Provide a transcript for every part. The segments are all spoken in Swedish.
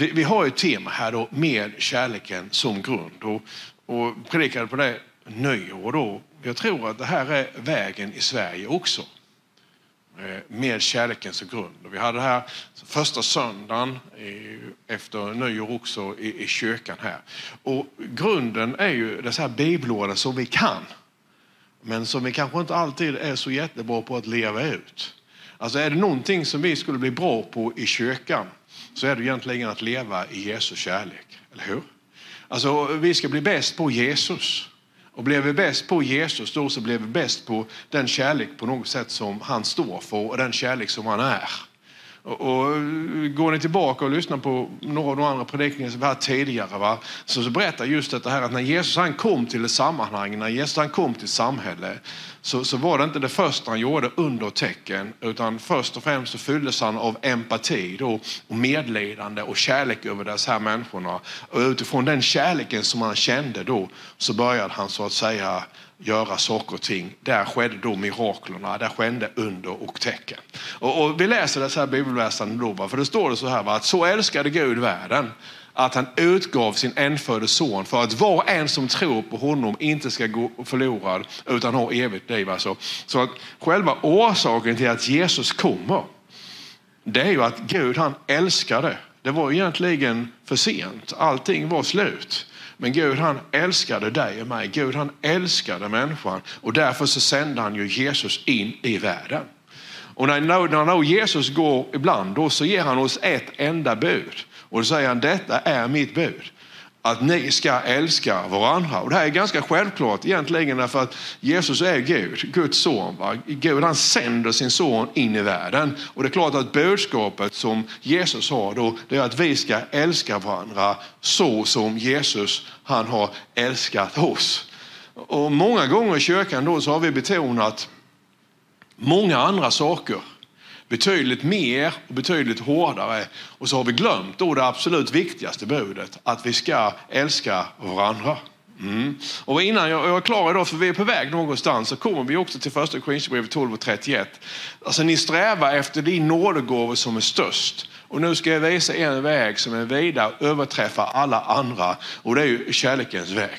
vi, vi har ett tema här då, med kärleken som grund. Och, och predikade på det nyår då. Jag tror att det här är vägen i Sverige också. Eh, med kärleken som grund. Och vi hade det här första söndagen eh, efter nyår också i, i kyrkan här. Och grunden är ju dessa bibelorden som vi kan. Men som vi kanske inte alltid är så jättebra på att leva ut. Alltså är det någonting som vi skulle bli bra på i kyrkan så är det egentligen att leva i Jesu kärlek. Eller hur? Alltså vi ska bli bäst på Jesus. Och blev vi bäst på Jesus då så blev vi bäst på den kärlek på något sätt som han står för och den kärlek som han är. Och, och går ni tillbaka och lyssnar på några av de andra predikningarna som vi hade tidigare va? Så, så berättar just detta här att när Jesus han kom till ett sammanhang, när Jesus han kom till samhälle så, så var det inte det första han gjorde under tecken utan först och främst så fylldes han av empati då, och medlidande och kärlek över dessa här människorna. Och utifrån den kärleken som han kände då så började han så att säga göra saker och ting. Där skedde då miraklerna, där skedde under och tecken. Och, och vi läser dessa här bibelversen då, för det står det så här att så älskade Gud världen att han utgav sin enfödde son för att var en som tror på honom inte ska gå förlorad utan ha evigt liv. Alltså. Så att själva orsaken till att Jesus kommer, det är ju att Gud han älskade. Det var egentligen för sent, allting var slut. Men Gud han älskade dig och mig. Gud han älskade människan och därför så sände han ju Jesus in i världen. Och när, när, när Jesus går ibland då så ger han oss ett enda bud. Och då säger han detta är mitt bud. Att ni ska älska varandra. Och det här är ganska självklart egentligen därför att Jesus är Gud, Guds son. Va? Gud han sänder sin son in i världen. Och det är klart att budskapet som Jesus har då, det är att vi ska älska varandra så som Jesus han har älskat oss. Och många gånger i kyrkan då så har vi betonat många andra saker betydligt mer och betydligt hårdare. Och så har vi glömt då det absolut viktigaste budet, att vi ska älska varandra. Mm. Och innan jag, är klar idag, för vi är på väg någonstans, så kommer vi också till första Korinthierbrevet 12 och 31. Alltså ni strävar efter din nådegåvor som är störst. Och nu ska jag visa er en väg som är vida överträffar alla andra och det är ju kärlekens väg.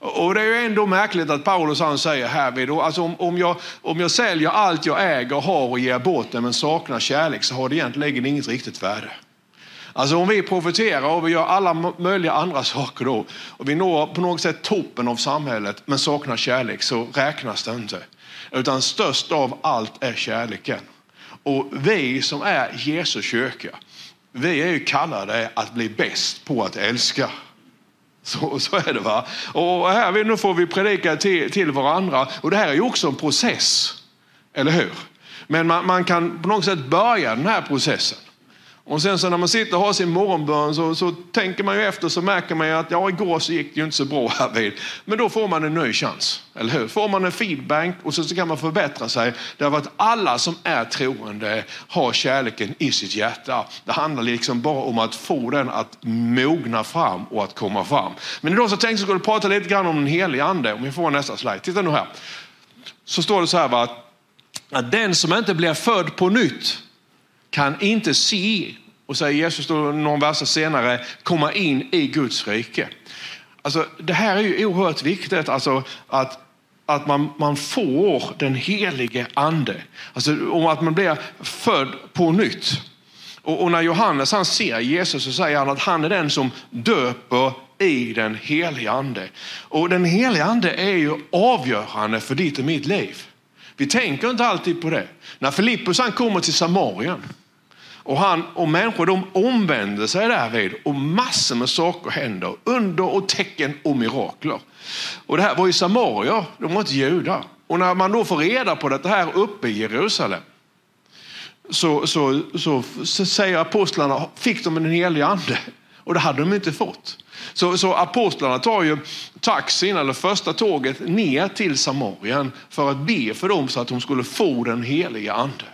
Och det är ju ändå märkligt att Paulus han säger härvid, alltså om, om, jag, om jag säljer allt jag äger, har och ger bort det men saknar kärlek så har det egentligen inget riktigt värde. Alltså om vi profiterar och vi gör alla möjliga andra saker då och vi når på något sätt toppen av samhället men saknar kärlek så räknas det inte. Utan störst av allt är kärleken. Och vi som är Jesu kyrka, vi är ju kallade att bli bäst på att älska. Så, så är det va. Och här nu får vi predika till, till varandra och det här är ju också en process. Eller hur? Men man, man kan på något sätt börja den här processen. Och sen så när man sitter och har sin morgonbön så, så tänker man ju efter så märker man ju att ja, igår så gick det ju inte så bra här vid. Men då får man en ny chans, eller hur? Får man en feedback och så, så kan man förbättra sig. Därför att alla som är troende har kärleken i sitt hjärta. Det handlar liksom bara om att få den att mogna fram och att komma fram. Men idag så tänkte jag att skulle prata lite grann om den helige ande. Om vi får nästa slide. Titta nu här. Så står det så här va, att den som inte blir född på nytt kan inte se, och säger Jesus då någon vers senare, komma in i Guds rike. Alltså, det här är ju oerhört viktigt, alltså, att, att man, man får den helige ande. Alltså och att man blir född på nytt. Och, och, när Johannes han ser Jesus så säger han att han är den som döper i den helige ande. Och den helige ande är ju avgörande för ditt och mitt liv. Vi tänker inte alltid på det. När Filippus han kommer till Samarien och, han, och människor de omvänder sig därvid och massor med saker händer. Under och tecken och mirakler. Och det här var ju samarier, de var inte judar. Och när man då får reda på det här uppe i Jerusalem så, så, så, så säger apostlarna, fick de en helig ande? Och det hade de inte fått. Så, så apostlarna tar ju taxin eller första tåget ner till Samarien för att be för dem så att de skulle få den heliga ande.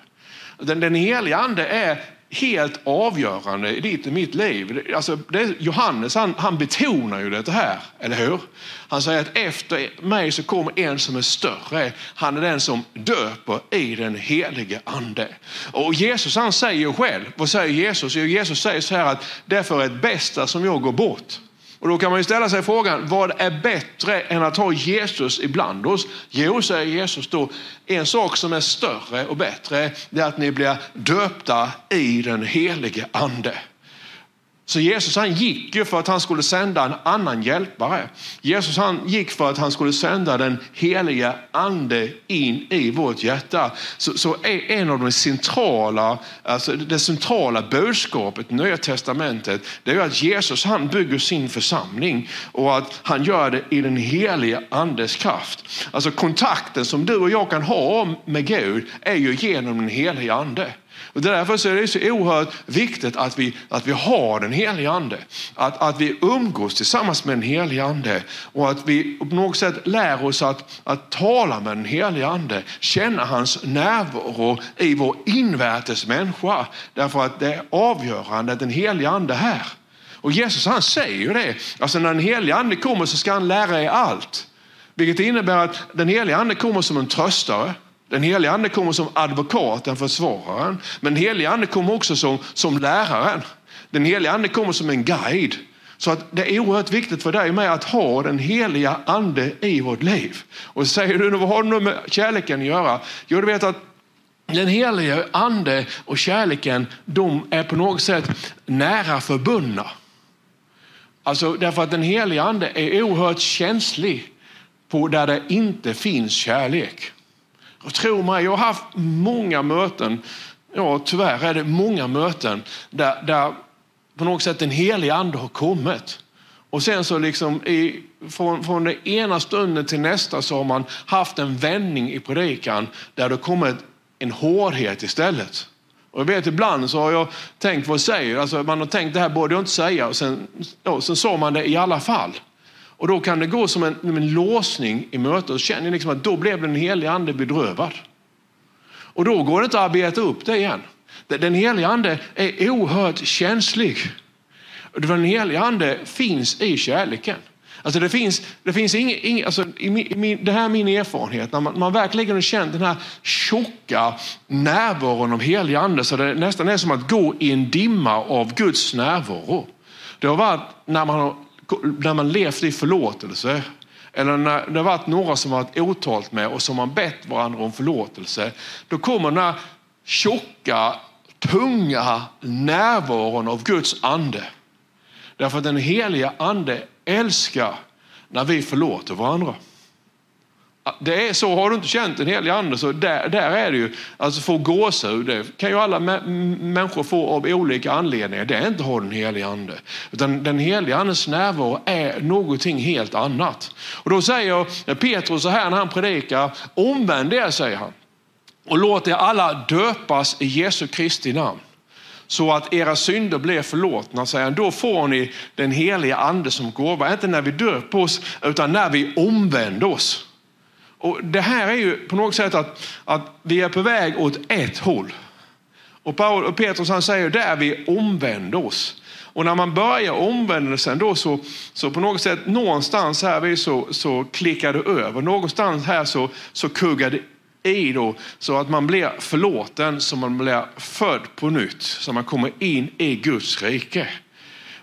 Den, den heliga ande är helt avgörande i ditt och mitt liv. Alltså, det, Johannes han, han betonar ju det här, eller hur? Han säger att efter mig så kommer en som är större. Han är den som döper i den helige ande. Och Jesus han säger själv, vad säger Jesus? Jo, Jesus säger så här att därför är det bästa som jag går bort. Och då kan man ju ställa sig frågan, vad är bättre än att ha Jesus ibland oss? Jo, säger Jesus då, en sak som är större och bättre, det är att ni blir döpta i den helige ande. Så Jesus han gick ju för att han skulle sända en annan hjälpare. Jesus han gick för att han skulle sända den heliga ande in i vårt hjärta. Så, så är en av de centrala, alltså det centrala budskapet i Nya Testamentet det är att Jesus han bygger sin församling och att han gör det i den heliga andes kraft. Alltså kontakten som du och jag kan ha med Gud är ju genom den heliga ande. Och därför så är det så oerhört viktigt att vi, att vi har den helige ande. Att, att vi umgås tillsammans med den helige ande och att vi på något sätt lär oss att, att tala med den helige ande. Känna hans närvaro i vår invärtes människa. Därför att det är avgörande att den helige ande är här. Och Jesus han säger ju det. Alltså när den helige ande kommer så ska han lära er allt. Vilket innebär att den helige ande kommer som en tröstare. Den helige ande kommer som advokaten, försvararen. Men den helige ande kommer också som, som läraren. Den helige ande kommer som en guide. Så att det är oerhört viktigt för dig med att ha den heliga ande i vårt liv. Och så säger du, vad har det med kärleken att göra? Jo, du vet att den heliga ande och kärleken, de är på något sätt nära förbundna. Alltså därför att den heliga ande är oerhört känslig på där det inte finns kärlek. Och tro mig, jag har haft många möten, ja tyvärr är det många möten där, där på något sätt den helige ande har kommit. Och sen så liksom i, från, från den ena stunden till nästa så har man haft en vändning i predikan där det kommit en hårdhet istället. Och jag vet ibland så har jag tänkt vad jag säger, alltså man har tänkt det här borde jag inte säga och sen, ja, sen sa man det i alla fall. Och då kan det gå som en, en låsning i mötet och känner liksom att då blev den heliga ande bedrövad. Och då går det inte att arbeta upp det igen. Den heliga ande är oerhört känslig. Den heliga ande finns i kärleken. Alltså det finns, det finns ing, ing, alltså i min, det här är min erfarenhet, när man, man verkligen har känt den här tjocka närvaron av helig ande så det nästan är som att gå i en dimma av Guds närvaro. Det har varit när man har när man levt i förlåtelse eller när det har varit några som varit otalt med och som har bett varandra om förlåtelse. Då kommer den här tjocka, tunga närvaron av Guds ande. Därför att den heliga ande älskar när vi förlåter varandra. Det är så, har du inte känt den helige ande så där, där är det ju, alltså få gåshud, det kan ju alla människor få av olika anledningar. Det är inte att ha den helige ande. Utan den helige andes närvaro är någonting helt annat. Och då säger Petrus så här när han predikar, omvänd er säger han. Och låt er alla döpas i Jesu Kristi namn så att era synder blir förlåtna, säger han. Då får ni den heliga ande som gåva. Inte när vi döper oss, utan när vi omvänder oss. Och Det här är ju på något sätt att, att vi är på väg åt ett håll. Och, Paul, och Petrus han säger där vi omvänder oss. Och när man börjar omvändelsen då så, så på något sätt någonstans här så, så klickar det över. Någonstans här så, så kuggar det i då så att man blir förlåten, så man blir född på nytt, så man kommer in i Guds rike.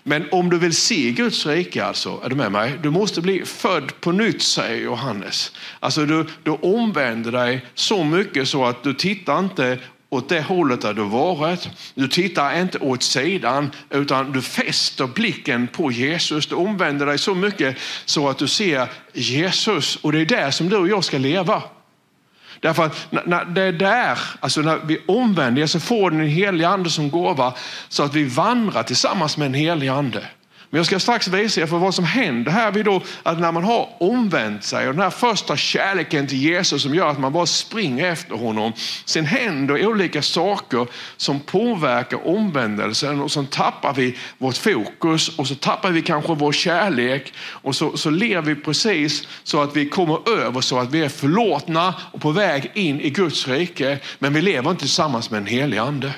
Men om du vill se Guds rike, alltså, är du med mig? Du måste bli född på nytt, säger Johannes. Alltså du, du omvänder dig så mycket så att du tittar inte åt det hållet där du varit. Du tittar inte åt sidan utan du fäster blicken på Jesus. Du omvänder dig så mycket så att du ser Jesus och det är där som du och jag ska leva. Därför att när det är där, alltså när vi omvänder så får den helige ande som gåva så att vi vandrar tillsammans med en helig ande. Men jag ska strax visa er för vad som händer här vid då att när man har omvänt sig och den här första kärleken till Jesus som gör att man bara springer efter honom. Sen händer olika saker som påverkar omvändelsen och så tappar vi vårt fokus och så tappar vi kanske vår kärlek och så, så lever vi precis så att vi kommer över så att vi är förlåtna och på väg in i Guds rike. Men vi lever inte tillsammans med en helig ande.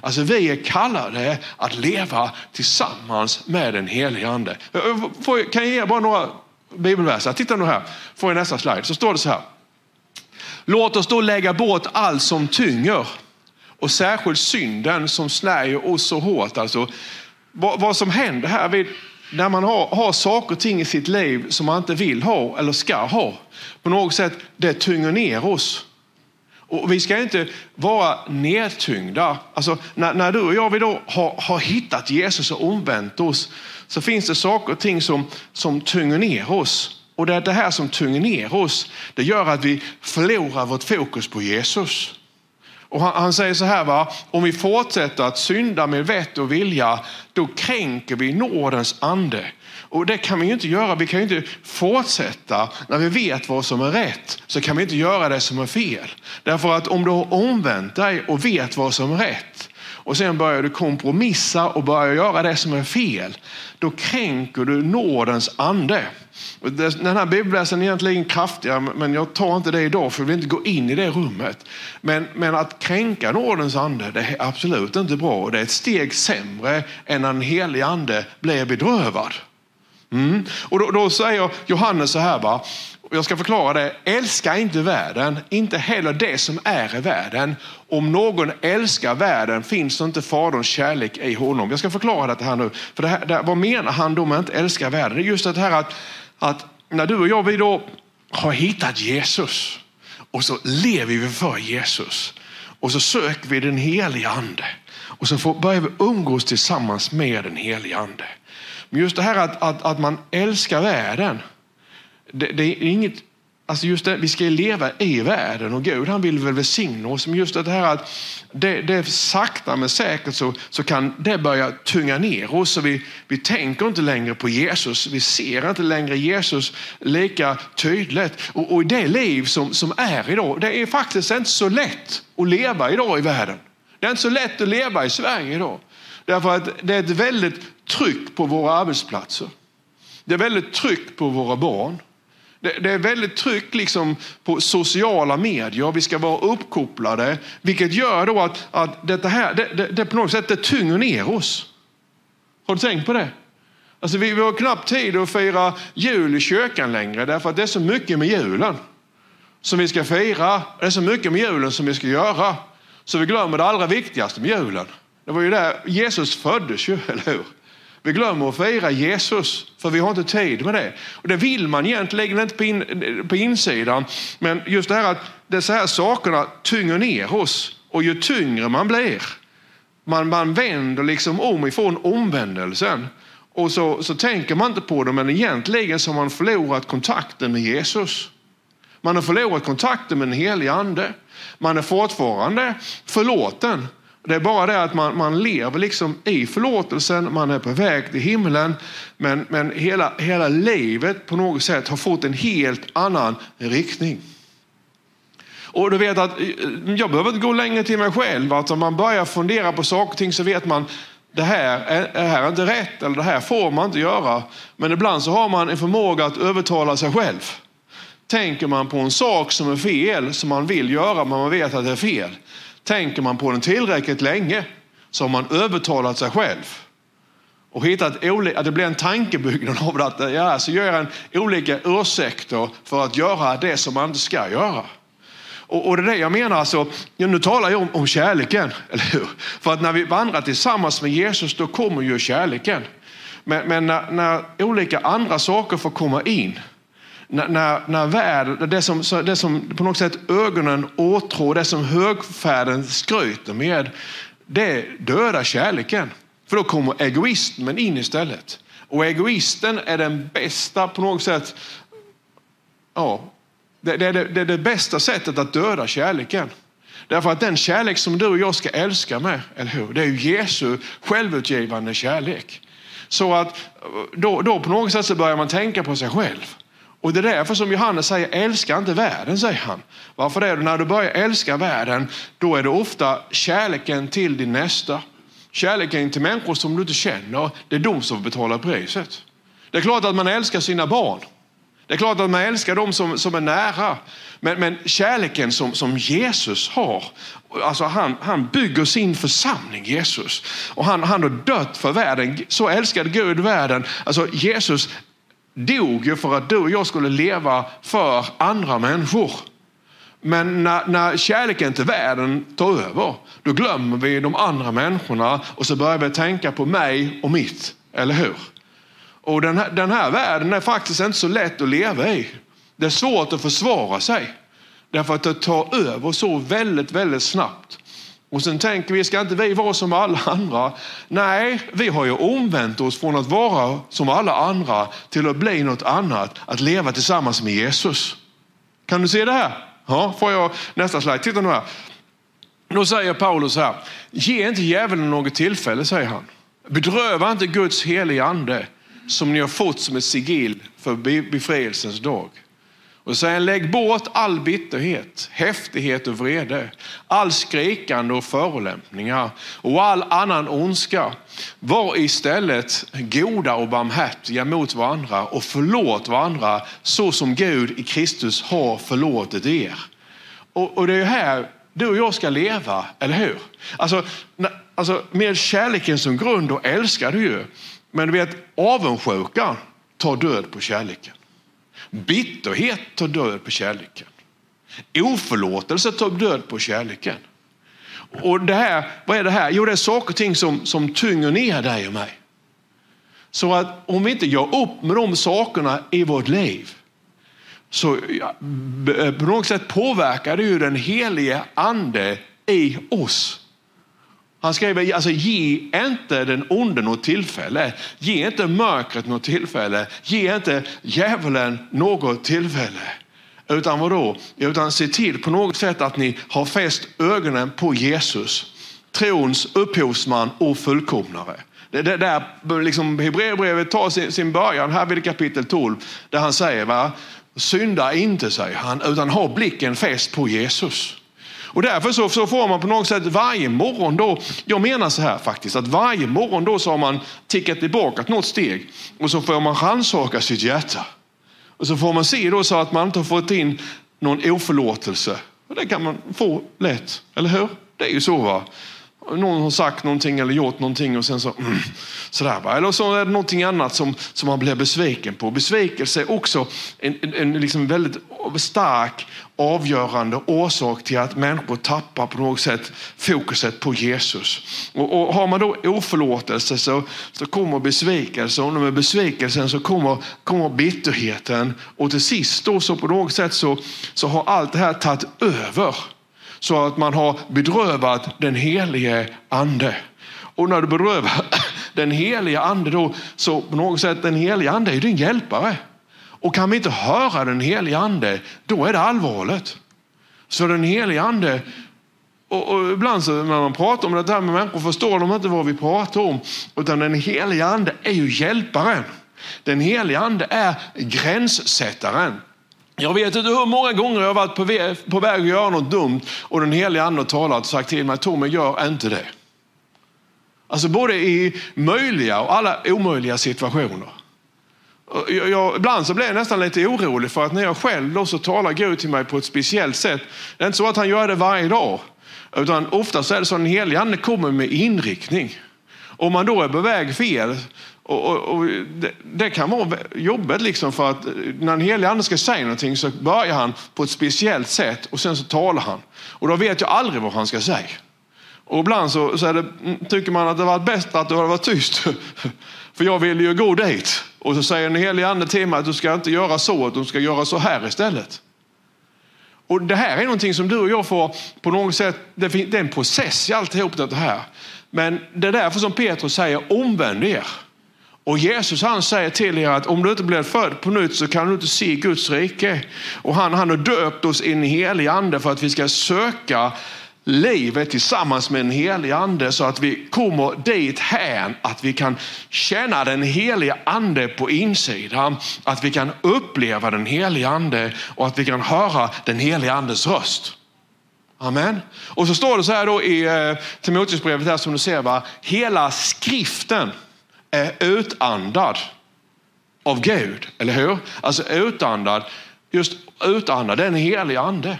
Alltså vi är kallade att leva tillsammans med den helige ande. Får, kan jag ge bara några bibelverser? Titta nu här, får jag nästa slide. Så står det så här. Låt oss då lägga bort allt som tynger och särskilt synden som snärjer oss så hårt. Alltså, vad, vad som händer här vid, när man har, har saker och ting i sitt liv som man inte vill ha eller ska ha. På något sätt, det tynger ner oss. Och vi ska inte vara nedtyngda. Alltså, när, när du och jag vi då har, har hittat Jesus och omvänt oss så finns det saker och ting som, som tynger ner oss. Och det är det här som tynger ner oss. Det gör att vi förlorar vårt fokus på Jesus. Och han, han, säger så här, va? om vi fortsätter att synda med vett och vilja, då kränker vi nådens ande. Och det kan vi ju inte göra. Vi kan ju inte fortsätta när vi vet vad som är rätt. Så kan vi inte göra det som är fel. Därför att om du har omvänt dig och vet vad som är rätt och sen börjar du kompromissa och börjar göra det som är fel. Då kränker du nådens ande. Den här bibelläsaren är egentligen kraftigare, men jag tar inte det idag för jag vill inte gå in i det rummet. Men, men att kränka nådens ande, det är absolut inte bra. Det är ett steg sämre än när en helig ande blir bedrövad. Mm. Och då, då, säger Johannes så här, va? jag ska förklara det. Älska inte världen, inte heller det som är i världen. Om någon älskar världen finns inte Faderns kärlek i honom. Jag ska förklara det här nu. För det här, det, vad menar han då med att inte älska världen? Det är just det här att, att när du och jag vi då har hittat Jesus och så lever vi för Jesus och så söker vi den heliga ande och så får, börjar vi umgås tillsammans med den heliga ande. Men just det här att, att, att man älskar världen, det, det är inget Alltså just det, vi ska leva i världen och Gud han vill väl välsigna oss. Men just det här att det, det sakta men säkert så, så kan det börja tunga ner oss. Och vi, vi tänker inte längre på Jesus. Vi ser inte längre Jesus lika tydligt. Och, och det liv som, som är idag, det är faktiskt inte så lätt att leva idag i världen. Det är inte så lätt att leva i Sverige idag. Därför att det är ett väldigt tryck på våra arbetsplatser. Det är väldigt tryck på våra barn. Det, det är väldigt tryck liksom på sociala medier. Vi ska vara uppkopplade. Vilket gör då att, att detta här, det, det, det på något sätt det tynger ner oss. Har du tänkt på det? Alltså vi, vi har knappt tid att fira jul i kyrkan längre därför att det är så mycket med julen som vi ska fira. Det är så mycket med julen som vi ska göra. Så vi glömmer det allra viktigaste med julen. Det var ju där Jesus föddes ju, eller hur? Vi glömmer att fira Jesus för vi har inte tid med det. Och det vill man egentligen inte på, in, på insidan. Men just det här att dessa här sakerna tynger ner oss och ju tyngre man blir, man, man vänder liksom om ifrån omvändelsen. Och så, så tänker man inte på det, men egentligen så har man förlorat kontakten med Jesus. Man har förlorat kontakten med den helige ande. Man är fortfarande förlåten, det är bara det att man, man lever liksom i förlåtelsen, man är på väg till himlen. Men, men hela, hela livet på något sätt har fått en helt annan riktning. Och du vet att eh, jag behöver inte gå längre till mig själv. Att om man börjar fundera på saker och ting så vet man det här är, det här är inte rätt eller det här får man inte göra. Men ibland så har man en förmåga att övertala sig själv. Tänker man på en sak som är fel, som man vill göra men man vet att det är fel Tänker man på den tillräckligt länge så har man övertalat sig själv och hittat att det blir en tankebyggnad av det. Att, ja, så gör en olika ursäkter för att göra det som man inte ska göra. Och, och det är det jag menar, alltså, nu talar jag om, om kärleken, eller hur? För att när vi vandrar tillsammans med Jesus då kommer ju kärleken. Men, men när, när olika andra saker får komma in när, när, när värld, det, som, det som på något sätt ögonen åtrår, det som högfärden skryter med, det dödar kärleken. För då kommer egoismen in istället. Och egoisten är den bästa på något sätt, ja, det, det, det, det är det bästa sättet att döda kärleken. Därför att den kärlek som du och jag ska älska med, eller hur? Det är ju Jesu självutgivande kärlek. Så att då, då på något sätt så börjar man tänka på sig själv. Och det är därför som Johannes säger, älska inte världen, säger han. Varför det? När du börjar älska världen, då är det ofta kärleken till din nästa. Kärleken till människor som du inte känner, det är de som betalar priset. Det är klart att man älskar sina barn. Det är klart att man älskar dem som, som är nära. Men, men kärleken som, som Jesus har, alltså han, han bygger sin församling, Jesus. Och han, han har dött för världen. Så älskade Gud världen. Alltså Jesus dog ju för att du och jag skulle leva för andra människor. Men när, när kärleken till världen tar över, då glömmer vi de andra människorna och så börjar vi tänka på mig och mitt. Eller hur? Och den här, den här världen är faktiskt inte så lätt att leva i. Det är svårt att försvara sig. Därför att det tar över så väldigt, väldigt snabbt. Och sen tänker vi, ska inte vi vara som alla andra? Nej, vi har ju omvänt oss från att vara som alla andra till att bli något annat, att leva tillsammans med Jesus. Kan du se det här? Ja, får jag nästa slide. Titta nu här. Då säger Paulus här, ge inte djävulen något tillfälle, säger han. Bedröva inte Guds heliga ande som ni har fått som ett sigill för befrielsens dag. Och säger lägg bort all bitterhet, häftighet och vrede, all skrikande och förolämpningar och all annan ondska. Var istället goda och barmhärtiga mot varandra och förlåt varandra så som Gud i Kristus har förlåtit er. Och, och det är här du och jag ska leva, eller hur? Alltså, alltså med kärleken som grund och älskar du ju. Men du vet, avundsjukan tar död på kärleken. Bitterhet tar död på kärleken. Oförlåtelse tar död på kärleken. Och det här, vad är det här? Jo, det är saker och ting som, som tynger ner dig och mig. Så att om vi inte gör upp med de sakerna i vårt liv så ja, på något sätt påverkar det ju den helige ande i oss. Han skriver, alltså ge inte den onde något tillfälle. Ge inte mörkret något tillfälle. Ge inte djävulen något tillfälle. Utan vadå? Utan se till på något sätt att ni har fäst ögonen på Jesus. Trons upphovsman och fullkomnare. Det, är där liksom Hebreerbrevet tar sin, sin början här vid kapitel 12 där han säger va, synda inte säger han utan ha blicken fäst på Jesus. Och därför så, så, får man på något sätt varje morgon då, jag menar så här faktiskt, att varje morgon då så har man tickat tillbaka något steg och så får man rannsaka sitt hjärta. Och så får man se då så att man inte har fått in någon oförlåtelse. Och det kan man få lätt, eller hur? Det är ju så. va någon har sagt någonting eller gjort någonting och sen så mm, sådär. Va? Eller så är det någonting annat som, som man blir besviken på. Besvikelse är också en, en, en liksom väldigt stark avgörande orsak till att människor tappar på något sätt fokuset på Jesus. Och, och har man då oförlåtelse så, så kommer besvikelse och med besvikelsen så kommer, kommer bitterheten och till sist då så på något sätt så, så har allt det här tagit över så att man har bedrövat den helige ande. Och när du bedrövar den helige ande då, så på något sätt den helige ande är din hjälpare. Och kan vi inte höra den helige ande, då är det allvarligt. Så den helige ande, och, och ibland så när man pratar om det där med människor förstår de inte vad vi pratar om. Utan den helige ande är ju hjälparen. Den helige ande är gränssättaren. Jag vet inte hur många gånger jag har varit på väg, på väg att göra något dumt och den helige ande har talat och sagt till mig, Tommy gör inte det. Alltså både i möjliga och alla omöjliga situationer. Jag, jag, ibland så blir jag nästan lite orolig för att när jag själv då så talar Gud till mig på ett speciellt sätt. Det är inte så att han gör det varje dag. Utan ofta så är det så att den helige ande kommer med inriktning. Om man då är på väg fel och, och, och det, det, kan vara jobbigt liksom för att eh, när den helige ande ska säga någonting så börjar han på ett speciellt sätt och sen så talar han. Och då vet jag aldrig vad han ska säga. Och ibland så, så det, mm, tycker man att det varit bättre att du hade varit tyst. För jag ville ju gå dit. Och så säger den helige ande till mig att du ska inte göra så, att du ska göra så här istället. Och det här är någonting som du och jag får på något sätt, det är en process i alltihop det här. Men det är därför som Petrus säger omvänd er. Och Jesus han säger till er att om du inte blir född på nytt så kan du inte se Guds rike. Och han, han har döpt oss in i helig ande för att vi ska söka livet tillsammans med en helig ande så att vi kommer dit hän att vi kan känna den heliga ande på insidan. Att vi kan uppleva den heliga ande och att vi kan höra den heliga andes röst. Amen. Och så står det så här då i eh, Timoteusbrevet här som du ser, va? hela skriften är utandad. av Gud, eller hur? Alltså utandad, just utandad, den helige ande.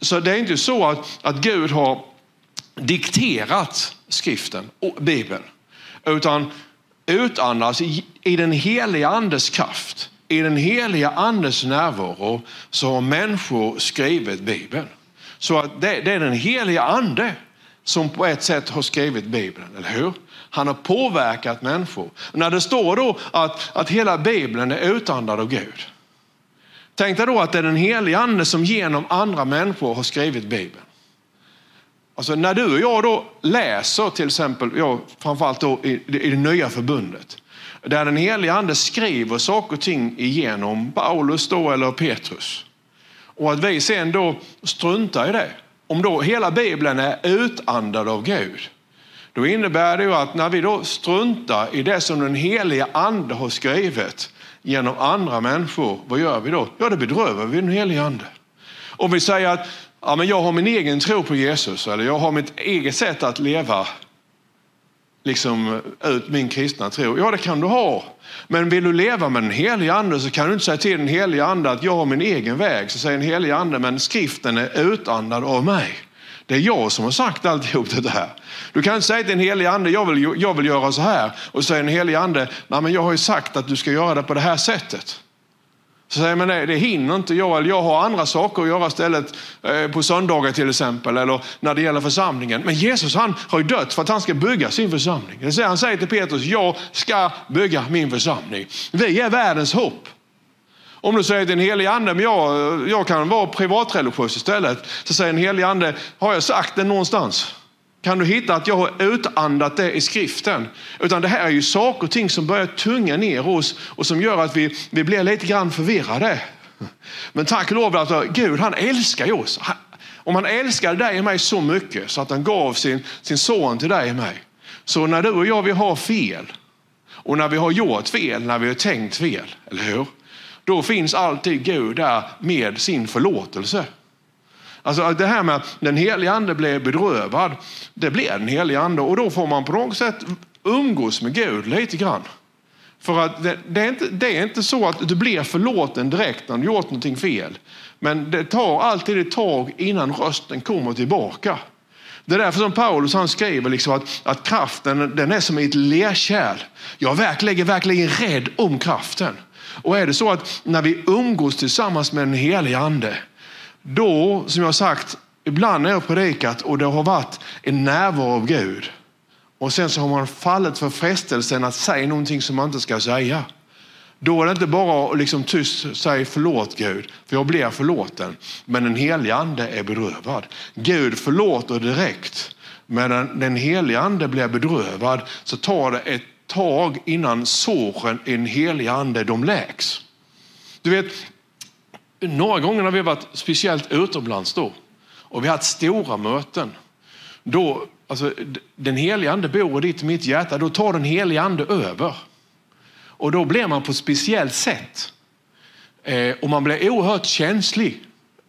Så det är inte så att, att Gud har dikterat skriften, Bibeln, utan utandas i, i den heliga andes kraft, i den heliga andes närvaro, så har människor skrivit Bibeln. Så att det, det är den heliga ande som på ett sätt har skrivit Bibeln, eller hur? Han har påverkat människor. När det står då att, att hela Bibeln är utandad av Gud. Tänk dig då att det är den helige ande som genom andra människor har skrivit Bibeln. Alltså när du och jag då läser till exempel, ja, framförallt då i, i det nya förbundet, där den helige ande skriver saker och ting igenom Paulus då eller Petrus. Och att vi sen då struntar i det. Om då hela Bibeln är utandad av Gud, då innebär det ju att när vi då struntar i det som den heliga ande har skrivit genom andra människor, vad gör vi då? Ja, då bedrövar vi den heliga ande. Om vi säger att ja, men jag har min egen tro på Jesus eller jag har mitt eget sätt att leva liksom ut min kristna tro. Ja, det kan du ha. Men vill du leva med den heliga ande så kan du inte säga till den heliga ande att jag har min egen väg. Så säger den heliga ande, men skriften är utandad av mig. Det är jag som har sagt alltihop det här. Du kan inte säga till den helig ande, jag vill, jag vill göra så här. Och så säger den heliga ande, nej men jag har ju sagt att du ska göra det på det här sättet. Så säger man nej, det hinner inte jag, eller jag har andra saker att göra istället eh, på söndagar till exempel, eller när det gäller församlingen. Men Jesus han har ju dött för att han ska bygga sin församling. Det säger, han säger till Petrus, jag ska bygga min församling. Vi är världens hopp. Om du säger till den helige ande, men jag, jag kan vara privatreligiös istället. Så säger den helige ande, har jag sagt det någonstans? kan du hitta att jag har utandat det i skriften. Utan det här är ju saker och ting som börjar tunga ner oss och som gör att vi, vi blir lite grann förvirrade. Men tack och lov att Gud han älskar oss. Om han älskade dig och mig så mycket så att han gav sin, sin son till dig och mig. Så när du och jag vi har fel och när vi har gjort fel, när vi har tänkt fel, eller hur? Då finns alltid Gud där med sin förlåtelse. Alltså det här med att den helige ande blev bedrövad, det blev den helige ande och då får man på något sätt umgås med Gud lite grann. För att det, det, är inte, det är inte så att du blir förlåten direkt när du gjort någonting fel. Men det tar alltid ett tag innan rösten kommer tillbaka. Det är därför som Paulus han skriver liksom att, att kraften den är som ett lerkärl. Jag är verkligen, verkligen rädd om kraften. Och är det så att när vi umgås tillsammans med den helige ande, då, som jag sagt, ibland när jag predikat och det har varit en närvaro av Gud och sen så har man fallit för frestelsen att säga någonting som man inte ska säga. Då är det inte bara att liksom tyst säga förlåt Gud, för jag blir förlåten. Men den helige ande är bedrövad. Gud förlåter direkt. Men den, den helige ande blir bedrövad så tar det ett tag innan såren i den helige ande de läks. Du vet, några gånger när vi varit speciellt utomlands då och vi har haft stora möten. Då, alltså, den heliga ande bor ditt i mitt hjärta, då tar den heliga ande över. Och då blir man på ett speciellt sätt. Eh, och man blir oerhört känslig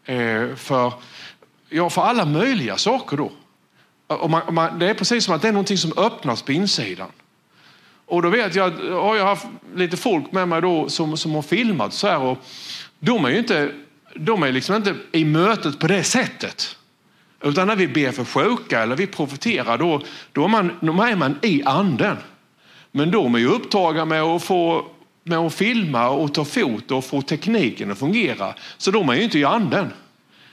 eh, för, ja, för alla möjliga saker då. Och man, man, det är precis som att det är någonting som öppnas på insidan. Och då vet jag att har jag haft lite folk med mig då som, som har filmat så här och de är ju inte, de är liksom inte i mötet på det sättet. Utan när vi ber för sjuka eller vi profeterar, då, då, är man, då är man i anden. Men de är ju upptagna med att få med att filma och ta foto och få tekniken att fungera. Så de är ju inte i anden.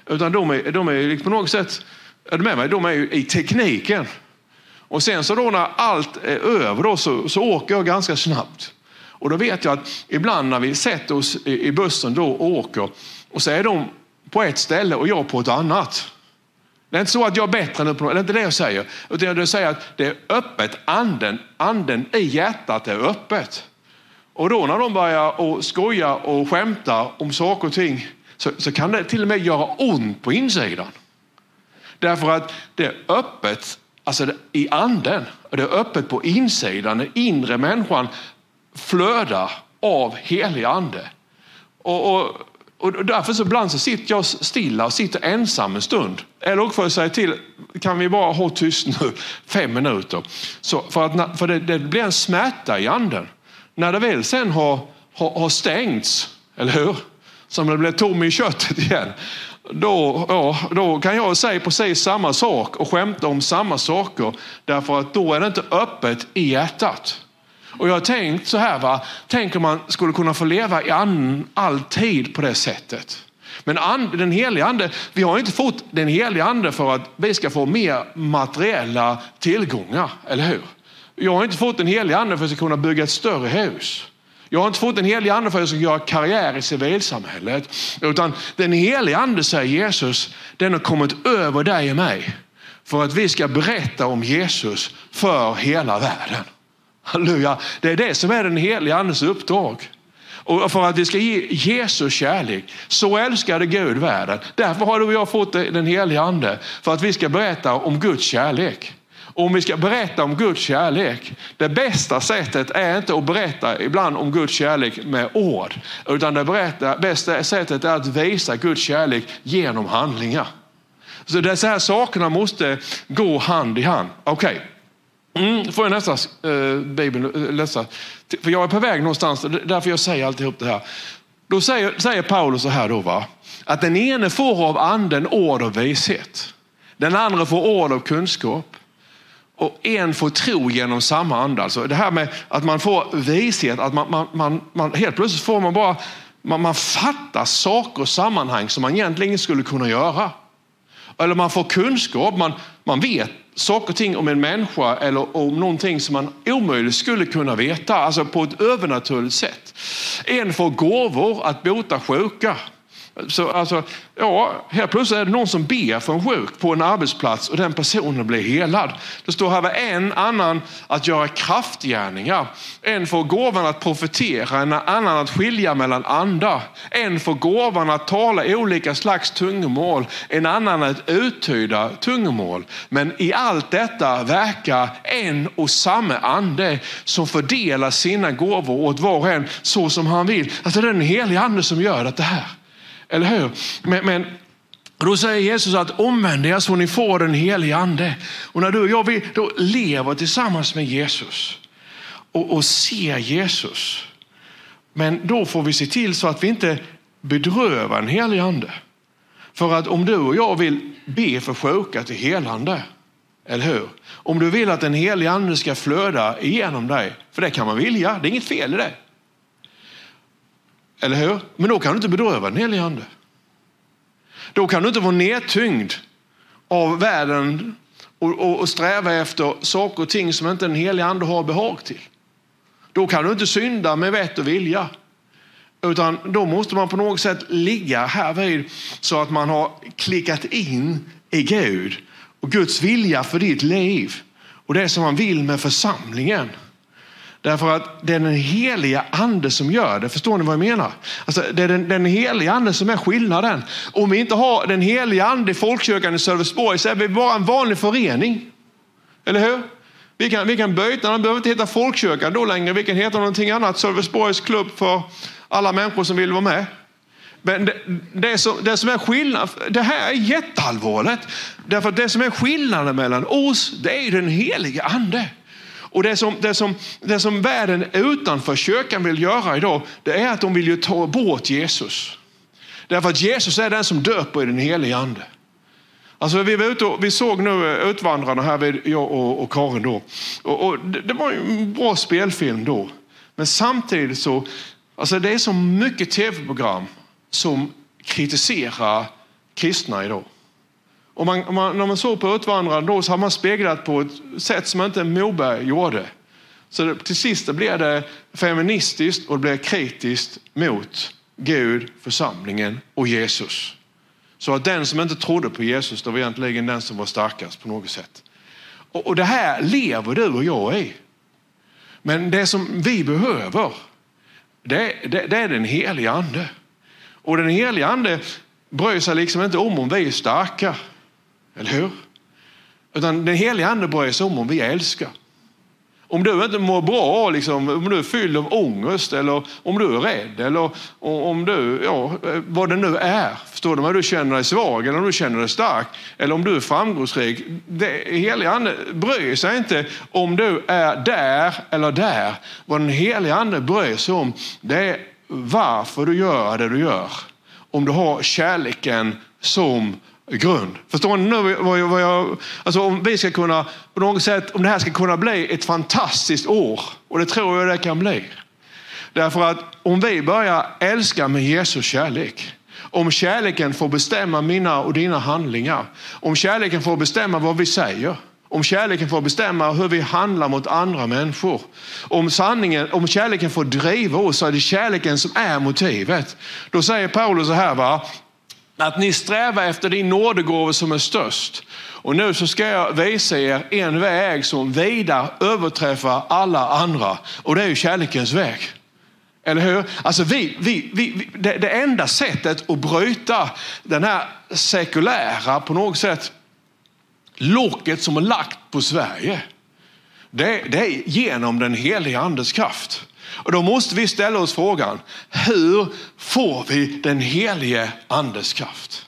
Utan de är, de är liksom på något sätt, är du med mig? De är ju i tekniken. Och sen så då när allt är över då, så, så åker jag ganska snabbt. Och då vet jag att ibland när vi sätter oss i bussen då och åker och så är de på ett ställe och jag på ett annat. Det är inte så att jag är bättre än på det är inte det jag säger. Utan jag säger att det är öppet, anden, anden i hjärtat är öppet. Och då när de börjar och skoja och skämta om saker och ting så, så kan det till och med göra ont på insidan. Därför att det är öppet alltså i anden. Det är öppet på insidan, den inre människan flödar av helig ande. Och, och, och därför så ibland så sitter jag stilla och sitter ensam en stund. Eller också får jag säga till, kan vi bara ha tyst nu fem minuter? Så för att, för det, det blir en smärta i anden. När det väl sen har, har, har stängts, eller hur? Som det blir tom i köttet igen. Då, ja, då kan jag säga precis samma sak och skämta om samma saker. Därför att då är det inte öppet i hjärtat. Och jag har tänkt så här, va? tänk om man skulle kunna få leva i anden alltid på det sättet. Men and, den heliga ande, vi har inte fått den heliga ande för att vi ska få mer materiella tillgångar, eller hur? Jag har inte fått den heliga ande för att jag ska kunna bygga ett större hus. Jag har inte fått den heliga ande för att jag ska göra karriär i civilsamhället. Utan den heliga ande, säger Jesus, den har kommit över dig och mig. För att vi ska berätta om Jesus för hela världen. Halleluja. Det är det som är den heliga andes uppdrag. Och för att vi ska ge Jesus kärlek. Så älskade Gud världen. Därför har du och jag fått den heliga ande. För att vi ska berätta om Guds kärlek. Om vi ska berätta om Guds kärlek, det bästa sättet är inte att berätta ibland om Guds kärlek med ord. Utan det berätta, bästa sättet är att visa Guds kärlek genom handlingar. Så dessa här sakerna måste gå hand i hand. Okej, okay. Mm, får jag nästa eh, Bibeln eh, läsa? För jag är på väg någonstans, därför jag säger alltihop det här. Då säger, säger Paulus så här då, va? att den ene får av anden ord av vishet. Den andra får ord av kunskap. Och en får tro genom samma ande. Alltså det här med att man får vishet, att man, man, man, man helt plötsligt får man bara, man, man fattar saker och sammanhang som man egentligen inte skulle kunna göra. Eller man får kunskap, man, man vet saker och ting om en människa eller om någonting som man omöjligt skulle kunna veta, alltså på ett övernaturligt sätt. En får gåvor att bota sjuka. Så, alltså, ja, helt plötsligt är det någon som ber för en sjuk på en arbetsplats och den personen blir helad. Det står här en annan att göra kraftgärningar. En får gåvan att profetera, en annan att skilja mellan andar. En får gåvan att tala olika slags tungomål, en annan att uttyda tungomål. Men i allt detta verkar en och samma ande som fördelar sina gåvor åt var och en så som han vill. Alltså det är den helige ande som gör det här. Eller hur? Men, men då säger Jesus att omvänd er så ni får den helige ande. Och när du och jag vi då lever tillsammans med Jesus och, och ser Jesus. Men då får vi se till så att vi inte bedrövar en helig ande. För att om du och jag vill be för sjuka till helande, eller hur? Om du vill att den helige ande ska flöda igenom dig, för det kan man vilja, det är inget fel i det. Eller hur? Men då kan du inte bedröva den helige ande. Då kan du inte vara nedtyngd av världen och, och, och, sträva efter saker och ting som inte den helige ande har behag till. Då kan du inte synda med vett och vilja. Utan då måste man på något sätt ligga här vid så att man har klickat in i Gud och Guds vilja för ditt liv och det som man vill med församlingen. Därför att det är den heliga ande som gör det. Förstår ni vad jag menar? Alltså, det är den, den heliga ande som är skillnaden. Om vi inte har den heliga ande i folkkyrkan i Sölvesborg så är vi bara en vanlig förening. Eller hur? Vi kan, vi kan byta, den behöver inte heta folkkyrkan då längre. Vi kan heta någonting annat. Sölvesborgs klubb för alla människor som vill vara med. Men det, det, som, det som är skillnad, det här är jätteallvarligt. Därför att det som är skillnaden mellan oss, det är den heliga ande. Och det som, det, som, det som världen utanför kyrkan vill göra idag, det är att de vill ju ta bort Jesus. Därför att Jesus är den som döper i den helige ande. Alltså vi, var ute och, vi såg nu eh, Utvandrarna här, jag och, och Karin då. Och, och det, det, var en bra spelfilm då. Men samtidigt så, alltså det är så mycket tv-program som kritiserar kristna idag. Och man, man, när man såg på Utvandrarna då så har man speglat på ett sätt som inte Moberg gjorde. Så det, till sist blev det feministiskt och det blev kritiskt mot Gud, församlingen och Jesus. Så att den som inte trodde på Jesus, det var egentligen den som var starkast på något sätt. Och, och det här lever du och jag i. Men det som vi behöver, det, det, det är den heliga ande. Och den heliga ande bryr sig liksom inte om om vi är starka. Eller hur? Utan den heliga ande bryr sig om om vi älskar. Om du inte mår bra, liksom, om du är fylld av ångest eller om du är rädd eller om du, ja, vad det nu är. Förstår du? Om du känner dig svag eller om du känner dig stark eller om du är framgångsrik. Det heliga ande bryr sig inte om du är där eller där. Vad den heliga ande bryr sig om det är varför du gör det du gör. Om du har kärleken som grund. Förstår ni nu vad jag, alltså om vi ska kunna, på något sätt, om det här ska kunna bli ett fantastiskt år, och det tror jag det kan bli. Därför att om vi börjar älska med Jesus kärlek, om kärleken får bestämma mina och dina handlingar, om kärleken får bestämma vad vi säger, om kärleken får bestämma hur vi handlar mot andra människor, om, sanningen, om kärleken får driva oss så är det kärleken som är motivet. Då säger Paulus så här, va? Att ni strävar efter din nådegåva som är störst. Och nu så ska jag visa er en väg som vida överträffar alla andra och det är ju kärlekens väg. Eller hur? Alltså vi, vi, vi, det, det enda sättet att bryta den här sekulära, på något sätt, locket som är lagt på Sverige. Det, det är genom den heliga andes kraft. Och då måste vi ställa oss frågan, hur får vi den helige andes kraft?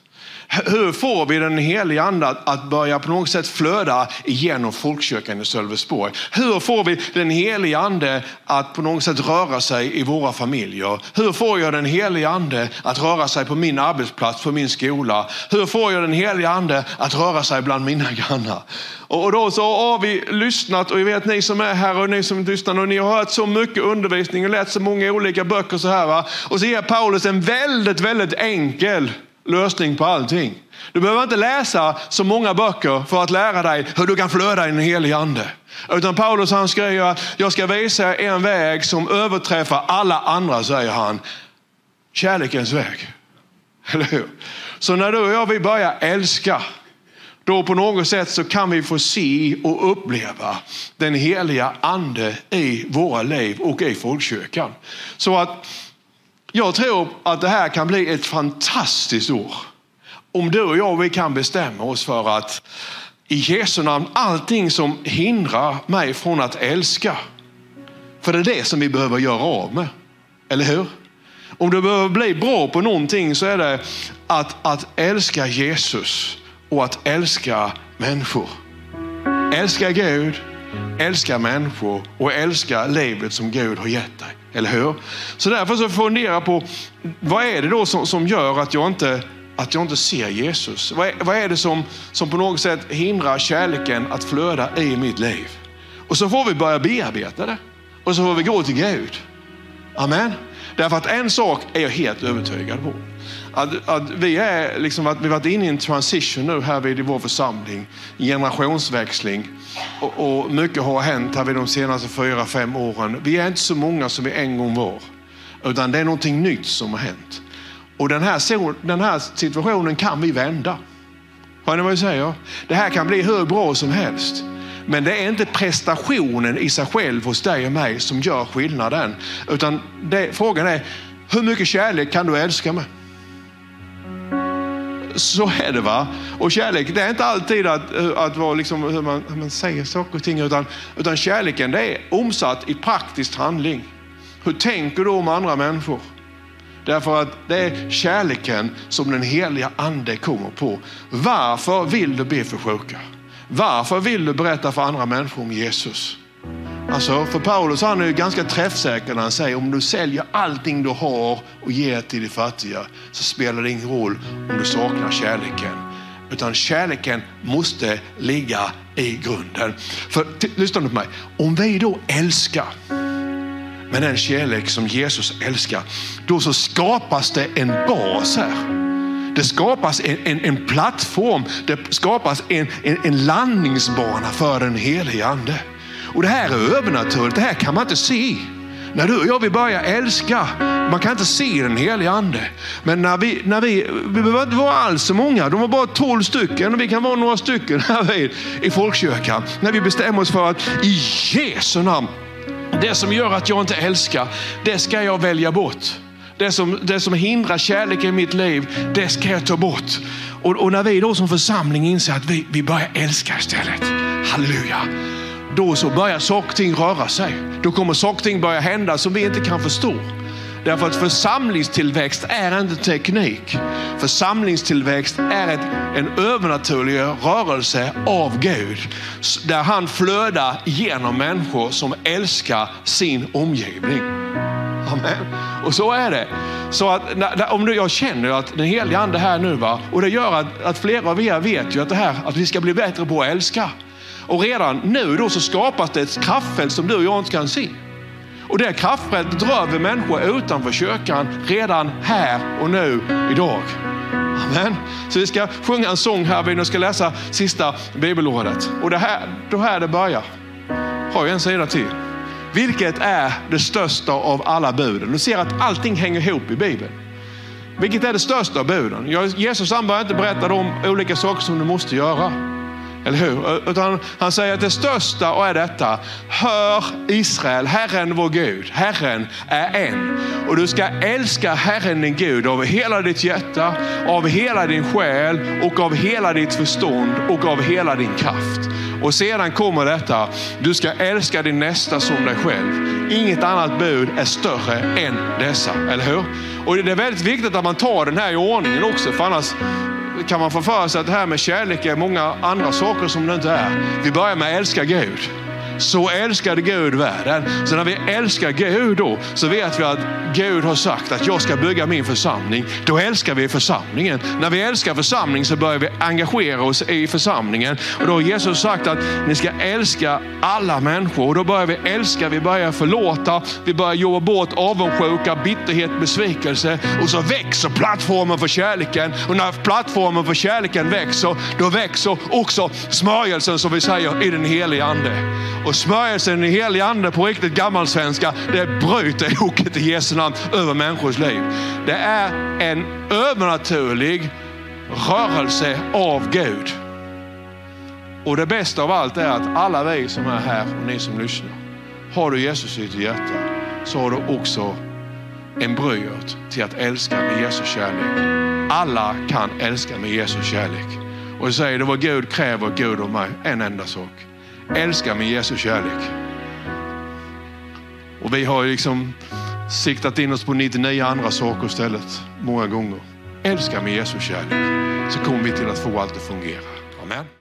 Hur får vi den heliga ande att börja på något sätt flöda igenom folkkyrkan i Sölvesborg? Hur får vi den heliga ande att på något sätt röra sig i våra familjer? Hur får jag den heliga ande att röra sig på min arbetsplats, på min skola? Hur får jag den heliga ande att röra sig bland mina grannar? Och då så har vi lyssnat och jag vet ni som är här och ni som lyssnar och ni har hört så mycket undervisning och läst så många olika böcker så här. Va? Och så ger Paulus en väldigt, väldigt enkel lösning på allting. Du behöver inte läsa så många böcker för att lära dig hur du kan flöda i den helige ande. Utan Paulus han skriver att jag ska visa en väg som överträffar alla andra, säger han. Kärlekens väg. Eller hur? Så när du och jag vill börja älska, då på något sätt så kan vi få se och uppleva den heliga ande i våra liv och i folkkyrkan. Så att jag tror att det här kan bli ett fantastiskt år. Om du och jag vi kan bestämma oss för att i Jesu namn, allting som hindrar mig från att älska. För det är det som vi behöver göra av med. Eller hur? Om du behöver bli bra på någonting så är det att, att älska Jesus och att älska människor. Älska Gud, älska människor och älska livet som Gud har gett dig. Eller hur? Så därför så fundera på vad är det då som, som gör att jag inte att jag inte ser Jesus? Vad är, vad är det som, som på något sätt hindrar kärleken att flöda i mitt liv? Och så får vi börja bearbeta det. Och så får vi gå till Gud. Amen. Därför att en sak är jag helt övertygad på. Att, att vi, är liksom, att vi varit inne i en transition nu här vid vår församling. Generationsväxling. Och, och mycket har hänt här vid de senaste fyra, fem åren. Vi är inte så många som vi en gång var. Utan det är någonting nytt som har hänt. Och den här, den här situationen kan vi vända. Hör ni vad jag säger? Det här kan bli hur bra som helst. Men det är inte prestationen i sig själv hos dig och mig som gör skillnaden. Utan det, frågan är, hur mycket kärlek kan du älska med? Så är det va. Och kärlek, det är inte alltid att, att vara liksom, hur, man, hur man säger saker och ting. Utan, utan kärleken det är omsatt i praktisk handling. Hur tänker du om andra människor? Därför att det är kärleken som den heliga ande kommer på. Varför vill du be för sjuka? Varför vill du berätta för andra människor om Jesus? Alltså, för Paulus han är ju ganska träffsäker när han säger om du säljer allting du har och ger till de fattiga så spelar det ingen roll om du saknar kärleken. Utan kärleken måste ligga i grunden. För lyssna på mig, om vi då älskar med den kärlek som Jesus älskar, då så skapas det en bas här. Det skapas en, en, en plattform, det skapas en, en, en landningsbana för den helige ande. Och det här är övernaturligt, det här kan man inte se. När du och jag vill börja älska, man kan inte se den helige ande. Men när vi, när vi, vi behöver inte vara alls så många, de var bara tolv stycken och vi kan vara några stycken här i folkkyrkan. När vi bestämmer oss för att i Jesu namn, det som gör att jag inte älskar, det ska jag välja bort. Det som, det som hindrar kärleken i mitt liv, det ska jag ta bort. Och, och när vi då som församling inser att vi, vi börjar älska istället. Halleluja då så börjar saker och ting röra sig. Då kommer saker och ting börja hända som vi inte kan förstå. Därför att församlingstillväxt är inte teknik. Församlingstillväxt är ett, en övernaturlig rörelse av Gud. Där han flödar genom människor som älskar sin omgivning. Amen. Och så är det. Så att, om jag känner att den heliga ande här nu, va? och det gör att, att flera av er vet ju att det här att vi ska bli bättre på att älska. Och redan nu då så skapas det ett kraftfält som du och jag inte kan se. Och det kraftfältet rör vi människor utanför kyrkan redan här och nu idag. Amen. Så vi ska sjunga en sång här, vi ska läsa sista bibelordet. Och det här, då här det börjar. Har jag en sida till. Vilket är det största av alla buden? Du ser att allting hänger ihop i Bibeln. Vilket är det största av buden? Jesus han börjar inte berätta om olika saker som du måste göra. Eller hur? Utan han säger att det största och är detta. Hör Israel, Herren vår Gud, Herren är en. Och du ska älska Herren din Gud av hela ditt hjärta, av hela din själ och av hela ditt förstånd och av hela din kraft. Och sedan kommer detta, du ska älska din nästa som dig själv. Inget annat bud är större än dessa, eller hur? Och det är väldigt viktigt att man tar den här i ordningen också, för annars kan man få för sig att det här med kärlek är många andra saker som det inte är. Vi börjar med att älska Gud. Så älskade Gud världen. Så när vi älskar Gud då så vet vi att Gud har sagt att jag ska bygga min församling. Då älskar vi församlingen. När vi älskar församling så börjar vi engagera oss i församlingen. Och då har Jesus sagt att ni ska älska alla människor. Och då börjar vi älska, vi börjar förlåta, vi börjar jobba bort avundsjuka, bitterhet, besvikelse. Och så växer plattformen för kärleken. Och när plattformen för kärleken växer, då växer också smörjelsen som vi säger i den heliga ande. Och smörjelsen i helig ande på riktigt gammalsvenska, det bryter oket i Jesu namn över människors liv. Det är en övernaturlig rörelse av Gud. Och det bästa av allt är att alla vi som är här och ni som lyssnar, har du Jesus i ditt hjärta så har du också en till att älska med Jesus kärlek. Alla kan älska med Jesus kärlek. Och jag säger det vad Gud kräver Gud av mig, en enda sak älska med Jesu kärlek. Och vi har liksom siktat in oss på 99 andra saker istället, många gånger. Älska med Jesu kärlek, så kommer vi till att få allt att fungera. Amen.